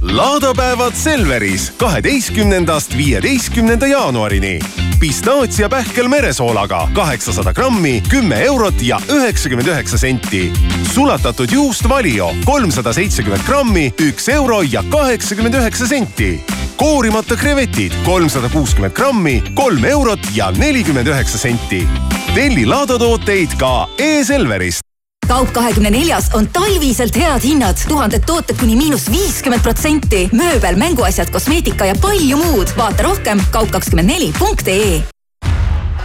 S19: laadapäevad Selveris kaheteistkümnendast viieteistkümnenda jaanuarini. Pistaatia pähkel meresoolaga kaheksasada grammi, kümme eurot ja üheksakümmend üheksa senti. sulatatud juust Valio kolmsada seitsekümmend grammi, üks euro ja kaheksakümmend üheksa senti. koorimata krevetid kolmsada kuuskümmend grammi, kolm eurot ja nelikümmend üheksa senti. telli laadatooteid ka e-Selverist
S17: kaup kahekümne neljas on talviselt head hinnad, tuhanded tooted kuni miinus viiskümmend protsenti, mööbel, mänguasjad, kosmeetika ja palju muud. vaata rohkem kaup24.ee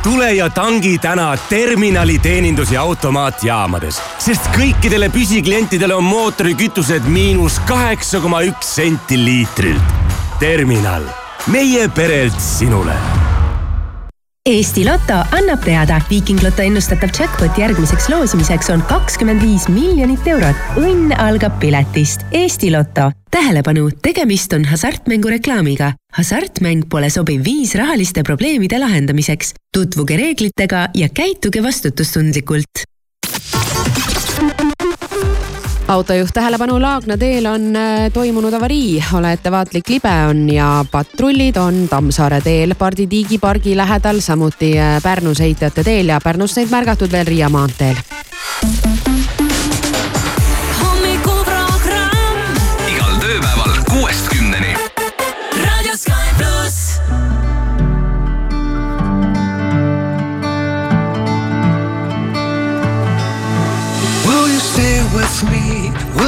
S20: tule ja tangi täna terminali teenindus- ja automaatjaamades, sest kõikidele püsiklientidele on mootorikütused miinus kaheksa koma üks senti liitrilt. terminal, meie perelt sinule
S21: Eesti Loto annab teada, Viiking Loto ennustatav jackpot järgmiseks loosimiseks on kakskümmend viis miljonit eurot. õnn algab piletist. Eesti Loto. tähelepanu, tegemist on hasartmängureklaamiga. hasartmäng pole sobiv viis rahaliste probleemide lahendamiseks. tutvuge reeglitega ja käituge vastutustundlikult
S3: autojuht tähelepanu, Laagna teel on äh, toimunud avarii, ole ettevaatlik, libe on ja patrullid on Tammsaare teel, Pardi tiigipargi lähedal, samuti äh, Pärnus heitajate teel ja Pärnus neid märgatud veel Riia maanteel.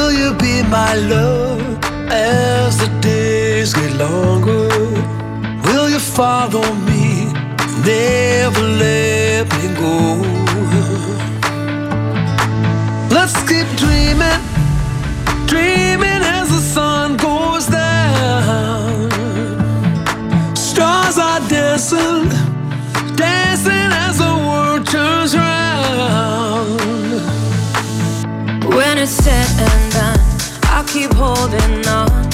S22: Will you be my love as the days get longer? Will you follow me? Never let me go. Let's keep dreaming, dreaming as the sun goes down. Stars are dancing,
S6: When it's said and done, I'll keep holding on,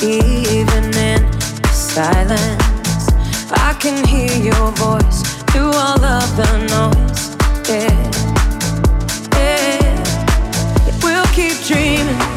S6: even in silence. I can hear your voice through all of the noise. Yeah, yeah. We'll keep dreaming,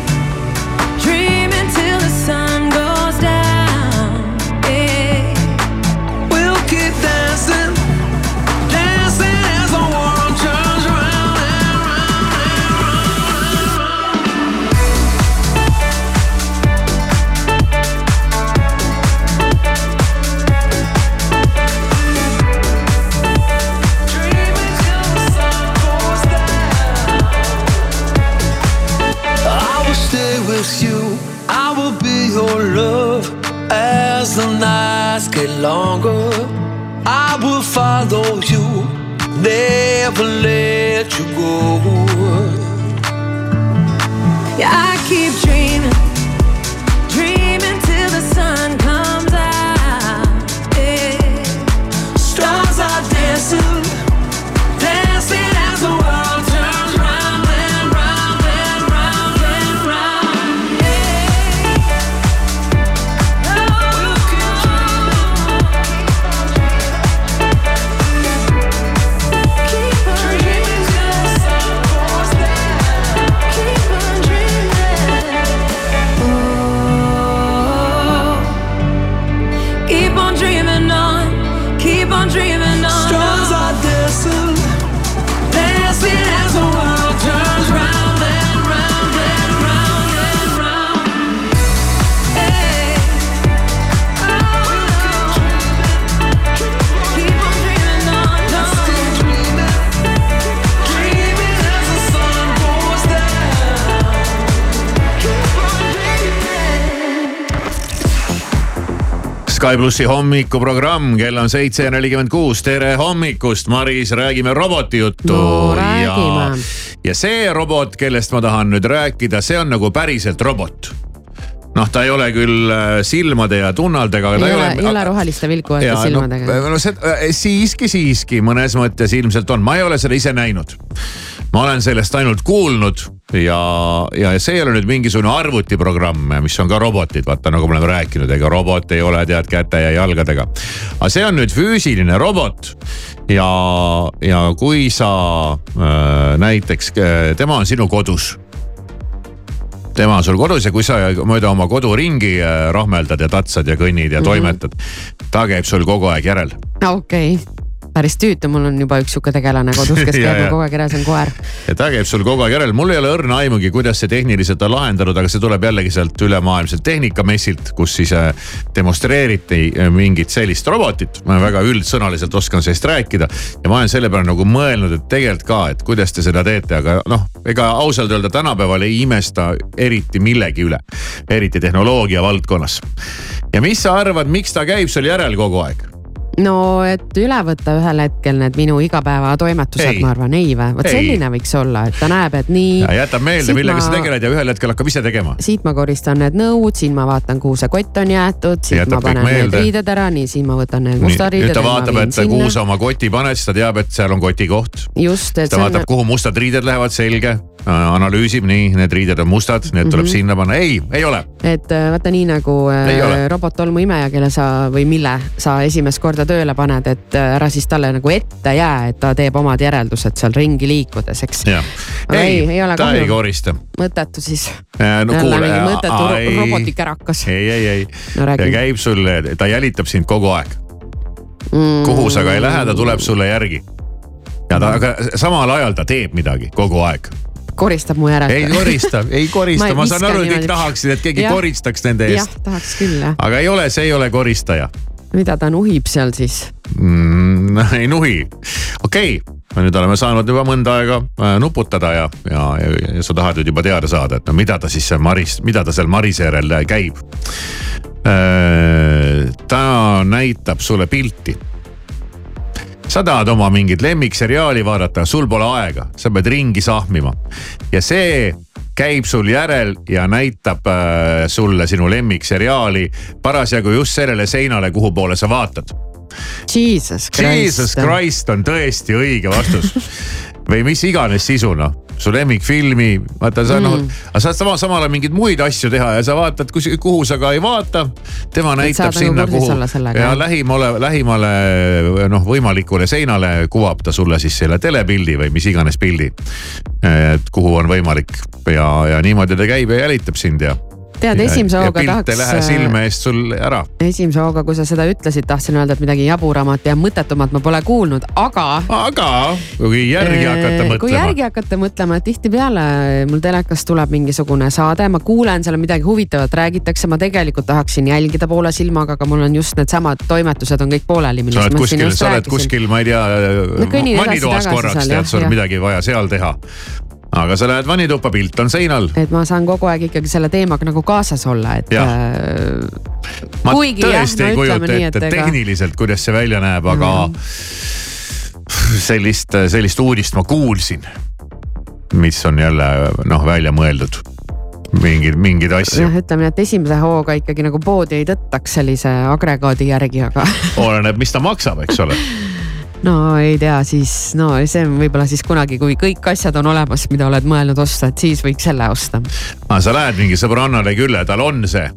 S22: never let you go.
S2: Sky plussi hommikuprogramm, kell on seitse nelikümmend kuus, tere hommikust, Maris, räägime robotijuttu.
S3: No räägime.
S2: ja see robot, kellest ma tahan nüüd rääkida, see on nagu päriselt robot. noh, ta ei ole küll äh, silmade ja tunnaldega,
S3: ei ole, ei ole roheliste vilkuvate silmadega.
S2: no, no see äh, siiski, siiski mõnes mõttes ilmselt on, ma ei ole seda ise näinud. Ma olen sellest ainult kuulnud ja, ja see ei ole nüüd mingisugune arvutiprogramm, mis on ka robotid, vaata nagu me oleme rääkinud, ega robot ei ole tead käte ja jalgadega. aga see on nüüd füüsiline robot ja, ja kui sa äh, näiteks, äh, tema on sinu kodus tema on sul kodus ja kui sa mööda oma kodu ringi äh, rahmeldad ja tatsad ja kõnnid ja mm -hmm. toimetad, ta käib sul kogu aeg järel.
S3: okei okay päris tüütu, mul on juba üks sihuke tegelane kodus, kes käib mul kogu aeg järel, see on koer.
S2: ja ta käib sul kogu aeg järel, mul ei ole õrna aimugi, kuidas see tehniliselt on lahendatud, aga see tuleb jällegi sealt ülemaailmselt tehnikamessilt, kus siis äh, demonstreeriti äh, mingit sellist robotit. ma väga üldsõnaliselt oskan sellest rääkida ja ma olen selle peale nagu mõelnud, et tegelikult ka, et kuidas te seda teete, aga noh, ega ausalt öelda tänapäeval ei imesta eriti millegi üle, eriti tehnoloogia valdkonnas. ja mis sa arvad, miks ta käib sul järel kogu aeg?
S3: No et üle võtta ühel hetkel need minu igapäevatoimetused, ma arvan, ei või? vot selline võiks olla, et ta näeb, et nii.
S2: jätab meelde, millega ma... sa tegeled ja ühel hetkel hakkab ise tegema.
S3: siit ma koristan need nõud, siin ma vaatan, kuhu see kott on jäetud, siit jätab ma panen need riided ära, nii siin ma võtan need mustad riided.
S2: nüüd ta vaatab, et sinna. kuhu sa oma koti paned, siis ta teab, et seal on koti koht.
S3: just,
S2: et. ta vaatab, kuhu mustad riided lähevad, selge analüüsib, nii, need riided on mustad, need tuleb mm -hmm. sinna panna, ei, ei ole.
S3: et äh, vaata nii nagu äh, robottolmuimeja, kelle sa või mille sa esimest korda tööle paned, et äh, ära siis talle nagu ette jää, et ta teeb omad järeldused seal ringi liikudes, eks.
S2: ei, ei, ei ole ta kahju. ei korista.
S3: mõttetu siis.
S2: no kuule.
S3: mõttetu robotikaräkas.
S2: ei, ei, ei no,, ta käib sul, ta jälitab sind kogu aeg mm. kuhu sa ka ei lähe, ta tuleb sulle järgi. ja ta, aga samal ajal ta teeb midagi kogu aeg
S3: koristab mu järel.
S2: ei korista, ei korista, ma saan aru, et kõik tahaksid, et keegi ja. koristaks nende eest.
S3: jah, tahaks küll jah.
S2: aga ei ole, see ei ole koristaja.
S3: Mida ta nuhib seal siis
S2: mm,? ei nuhi, okei okay nüüd oleme saanud juba mõnda aega äh, nuputada ja, ja, ja, ja sa tahad nüüd juba teada saada, et no mida ta siis seal Maris, mida ta seal Marise järel käib. Äh, ta näitab sulle pilti sa tahad oma mingit lemmikseriaali vaadata, sul pole aega, sa pead ringi sahmima ja see käib sul järel ja näitab äh, sulle sinu lemmikseriaali parasjagu just sellele seinale, kuhu poole sa vaatad.
S3: Jesus Christ.
S2: Jesus Christ on tõesti õige vastus või mis iganes sisu noh su lemmikfilmi, vaata sa noh, mm. noh, sa saad sama, samal ajal mingeid muid asju teha ja sa vaatad, kus, kuhu sa ka ei vaata. tema et näitab sinna, kuhu ja lähimale, lähimale noh, võimalikule seinale kuvab ta sulle siis selle telepildi või mis iganes pildi. et kuhu on võimalik ja, ja niimoodi ta käib ja jälitab sind ja
S3: tead, esimese hooga tahaks.
S2: pilt ei lähe silme eest sul ära.
S3: esimese hooga, kui sa seda ütlesid, tahtsin öelda, et midagi jaburamat ja mõttetumat ma pole kuulnud, aga.
S2: aga kui järgi äh, hakata mõtlema.
S3: kui järgi hakata mõtlema, tihtipeale mul telekas tuleb mingisugune saade, ma kuulen seal midagi huvitavat räägitakse, ma tegelikult tahaksin jälgida poole silmaga, aga mul on just needsamad toimetused on kõik pooleli.
S2: sa oled kuskil, sa oled kuskil, ma ei tea no,, vannitoas korraks tead, sul on midagi vaja seal teha aga sa lähed vannituppa, pilt on seinal.
S3: et ma saan kogu aeg ikkagi selle teemaga nagu kaasas olla, et.
S2: Äh, ma kuigi, tõesti jah, ei kujuta ette ega... tehniliselt, kuidas see välja näeb, aga mm. sellist, sellist uudist ma kuulsin. mis on jälle noh, välja mõeldud mingeid, mingeid asju.
S3: jah, ütleme nii, et esimese hooga ikkagi nagu poodi ei tõttaks sellise agregaadi järgi, aga
S2: oleneb, mis ta maksab, eks ole
S3: no ei tea, siis no see on võib-olla siis kunagi, kui kõik asjad on olemas, mida oled mõelnud osta, et siis võiks selle osta.
S2: aga sa lähed mingi sõbrannale külla, tal on see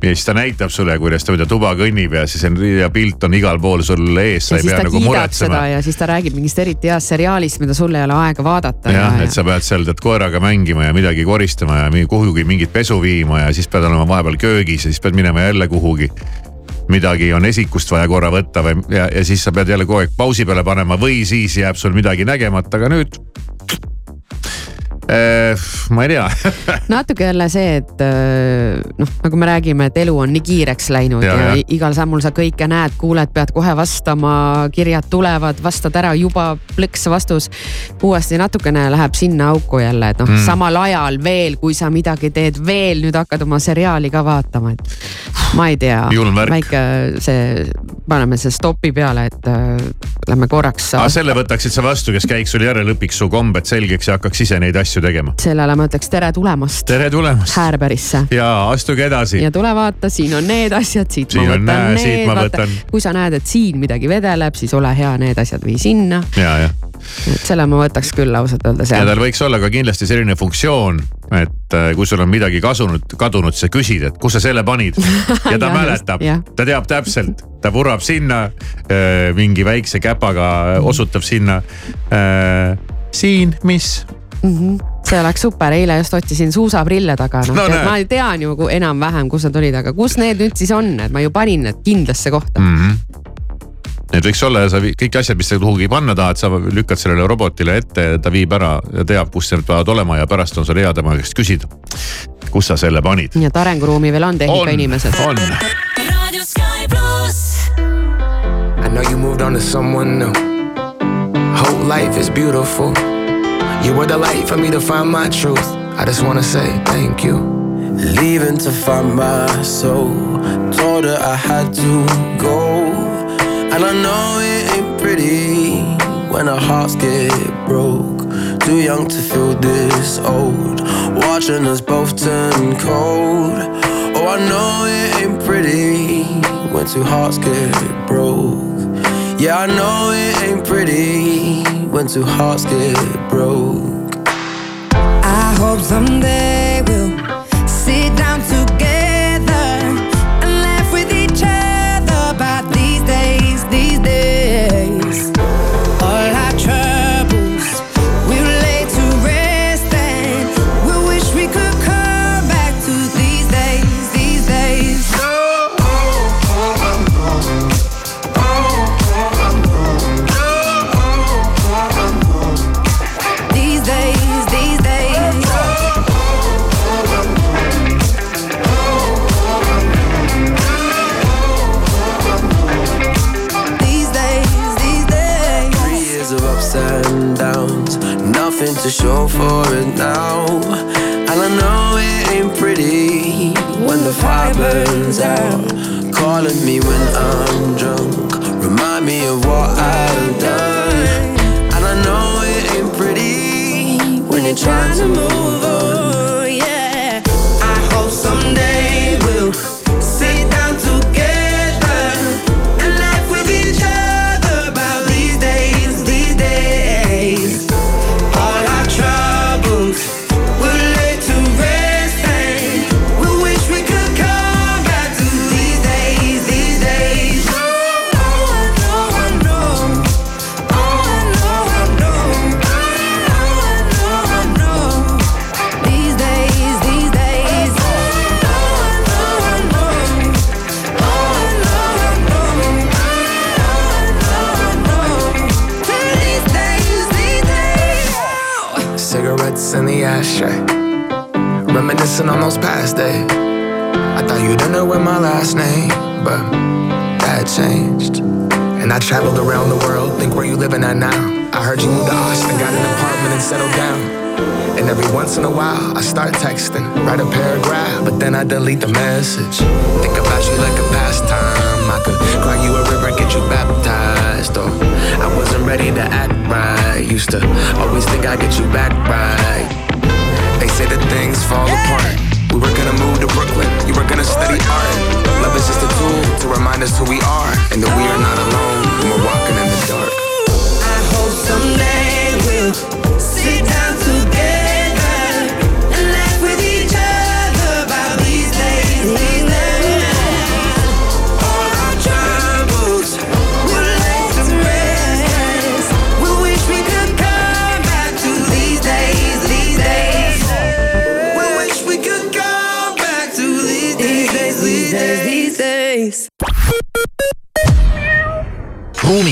S2: ja siis ta näitab sulle, kuidas ta mööda tuba kõnnib ja siis on ja pilt on igal pool sul ees, sa ei pea nagu muretsema.
S3: ja siis ta räägib mingist eriti heast seriaalist, mida sul ei ole aega vaadata.
S2: jah ja,, et sa pead seal tead koeraga mängima ja midagi koristama ja kuhugi mingit pesu viima ja siis pead olema vahepeal köögis ja siis pead minema jälle kuhugi midagi on esikust vaja korra võtta või ja, ja siis sa pead jälle kogu aeg pausi peale panema või siis jääb sul midagi nägemata, aga nüüd ma ei tea
S3: natuke jälle see, et äh, noh, nagu me räägime, et elu on nii kiireks läinud ja, ja, ja igal sammul sa kõike näed, kuuled, pead kohe vastama, kirjad tulevad, vastad ära, juba plõks vastus. uuesti natukene läheb sinna auku jälle, et noh mm., samal ajal veel, kui sa midagi teed, veel nüüd hakkad oma seriaali ka vaatama, et ma ei tea. väike see, paneme see stopi peale, et äh, lähme korraks.
S2: aga selle võtaksid sa vastu, kes käiks sul järele, õpiks su kombed selgeks ja hakkaks ise neid asju tegema.
S3: sellele ma ütleks tere tulemast.
S2: tere tulemast.
S3: Häärberisse.
S2: ja astuge edasi.
S3: ja tule vaata, siin on need asjad, siit
S2: siin
S3: ma võtan
S2: näe, need, vaata.
S3: kui sa näed, et siin midagi vedeleb, siis ole hea, need asjad vii sinna.
S2: ja, jah
S3: et selle ma võtaks küll ausalt öeldes
S1: ja tal võiks olla ka kindlasti selline funktsioon, et äh, kui sul on midagi kasunud, kadunud, sa küsid, et kus sa selle panid. ja ta ja, mäletab, ta teab täpselt, ta vurrab sinna äh, mingi väikse käpaga, osutab sinna. Äh, siin, mis?
S3: Mm. -hmm see oleks super, eile just otsisin suusaprille taga, noh no, ma tean ju enam-vähem, kus nad olid, aga kus need nüüd siis on, et ma ju panin need kindlasse kohta. Mm. -hmm
S1: Need võiks olla ja sa kõik asjad, mis sa kuhugi panna tahad, sa lükkad sellele robotile ette, ta viib ära ja teab, kus need peavad olema ja pärast on sul hea tema käest küsida. kus sa selle panid?
S3: nii et arenguruumi veel on tehnikainimesed.
S1: on, on. I know you moved on to someone new. Whole life is beautiful. You were the light for me to find my truth. I just wanna say thank you. Leaving to find my soul. Told her I had to go. And I know it ain't pretty when our hearts get broke. Too young to feel this old. Watching us both turn cold. Oh, I know it ain't pretty when two hearts get broke. Yeah, I know it ain't pretty when two hearts get broke. I hope someday we'll for it now. And I know it ain't pretty when the fire burns out. Calling me when I'm drunk, remind me of what I've done. And I know it ain't pretty when you're trying to move on.
S23: Traveled around the world, think where you living at now. I heard you moved to Austin, got an apartment and settled down. And every once in a while, I start texting, write a paragraph, but then I delete the message. Think about you like a pastime. I could cry you a river, get you baptized. Or I wasn't ready to act right. Used to always think I'd get you back right. They say that things fall apart. We were gonna move to Brooklyn, you were gonna study art. Love is just a tool to remind us who we are and that we are not alone when we're walking in the dark. I hope someday we'll sit down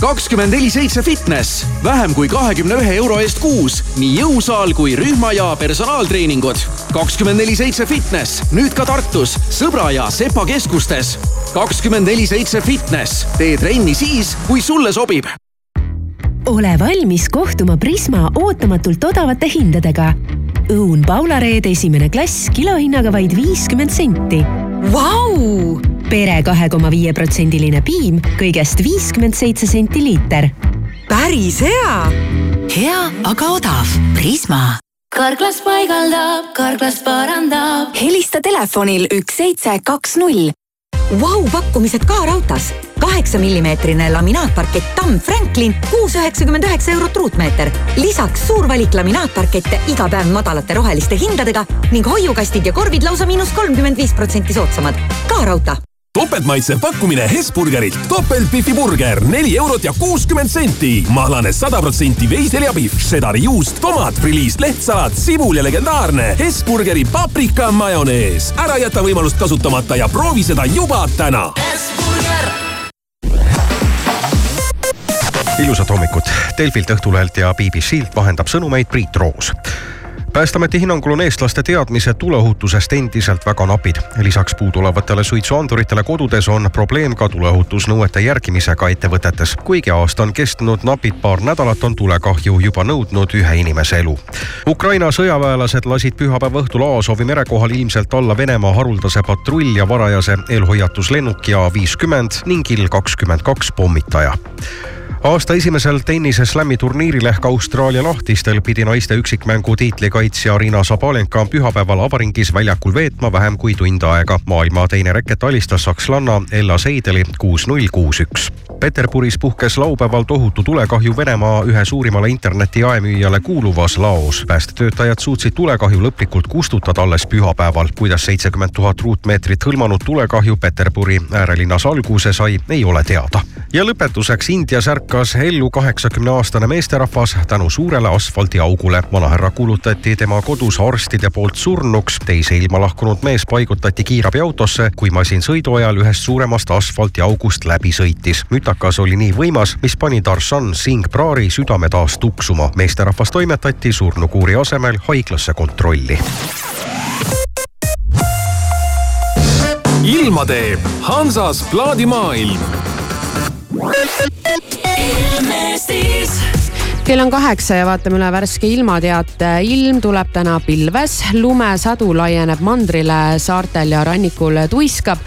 S24: kakskümmend neli seitse fitness, vähem kui kahekümne ühe euro eest kuus, nii jõusaal kui rühma ja personaaltreeningud. kakskümmend neli seitse fitness, nüüd ka Tartus, Sõbra ja Sepa keskustes. kakskümmend neli seitse fitness, tee trenni siis, kui sulle sobib.
S21: ole valmis kohtuma Prisma ootamatult odavate hindadega. õun Paula Reede esimene klass kilohinnaga vaid viiskümmend senti.
S18: Vau!
S21: Pere kahe koma viie protsendiline piim kõigest viiskümmend seitse senti liiter.
S18: päris hea.
S17: hea, aga odav. Prisma
S5: karklas paigaldab, karklas parandab.
S18: helista telefonil üks seitse kaks null. Vau, pakkumised ka raudtees. kaheksa millimeetrine laminaatparkett Tamm Franklin, kuus üheksakümmend üheksa eurot ruutmeeter. lisaks suur valik laminaatparkette iga päev madalate roheliste hindadega ning hoiukastid ja korvid lausa miinus kolmkümmend viis protsenti soodsamad. ka raudtee
S22: topeltmaitsev pakkumine Hesburgerilt. topeltbifi burger, neli eurot ja kuuskümmend senti. mahlane sada protsenti veiseljapihv, šedari juust, tomat, friliis, lehtsalat, sibul ja legendaarne Hesburgeri paprika majonees. ära jäta võimalust kasutamata ja proovi seda juba täna.
S13: ilusat hommikut. Delfilt, Õhtulehelt ja BBC-lt vahendab sõnumeid Priit Roos päästeameti hinnangul on eestlaste teadmised tuleohutusest endiselt väga napid. lisaks puudulevatele suitsuanduritele kodudes on probleem ka tuleohutusnõuete järgimisega ettevõtetes. kuigi aasta on kestnud napid paar nädalat, on tulekahju juba nõudnud ühe inimese elu. Ukraina sõjaväelased lasid pühapäeva õhtul Aasovi mere kohal ilmselt alla Venemaa haruldase patrull- ja varajase eelhoiatuslennuki A viiskümmend ning Il kakskümmend kaks pommitaja aasta esimesel tennise slam'i turniiril ehk Austraalia lahtistel pidi naiste üksikmängu tiitlikaitsja Arina Sabalenka pühapäeval avaringis väljakul veetma vähem kui tund aega. maailma teine reket alistas sakslanna Ella Seideli kuus-null, kuus-üks. Peterburis puhkes laupäeval tohutu tulekahju Venemaa ühe suurimale interneti jaemüüjale kuuluvas laos. päästetöötajad suutsid tulekahju lõplikult kustutada alles pühapäeval. kuidas seitsekümmend tuhat ruutmeetrit hõlmanud tulekahju Peterburi äärelinnas alguse sai, ei ole teada. ja lõpetuseks Indias ärkas ärkas ellu kaheksakümne aastane meesterahvas tänu suurele asfaldiaugule. vanahärra kuulutati tema kodus arstide poolt surnuks. teise ilma lahkunud mees paigutati kiirabiautosse, kui masin sõidu ajal ühest suuremast asfaldiaugust läbi sõitis. mütakas oli nii võimas, mis pani Darshan Singh Praari südame taas tuksuma. meesterahvas toimetati surnukuuri asemel haiglasse kontrolli.
S22: ilma teeb Hansas plaadimaailm
S3: kell on kaheksa ja vaatame üle värske ilmateate. ilm tuleb täna pilves, lumesadu laieneb mandrile, saartel ja rannikul tuiskab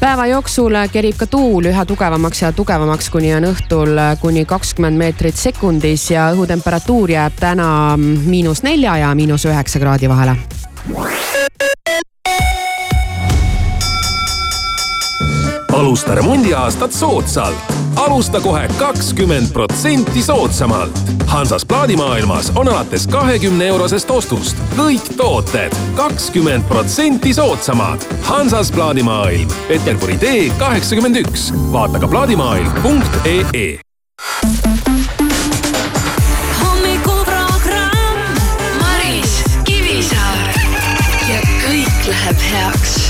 S3: päeva jooksul kerib ka tuul üha tugevamaks ja tugevamaks, kuni on õhtul kuni kakskümmend meetrit sekundis ja õhutemperatuur jääb täna miinus nelja ja miinus üheksa kraadi vahele.
S22: Alusta remondiaastat soodsalt alusta kohe kakskümmend protsenti soodsamalt. Hansas plaadimaailmas on alates kahekümne eurosest ostust kõik tooted kakskümmend protsenti soodsamad. Hansas plaadimaailm, Peterburi tee kaheksakümmend üks. vaata ka plaadimaailm.ee
S5: hommikuprogramm Maris Kivisaar ja kõik läheb heaks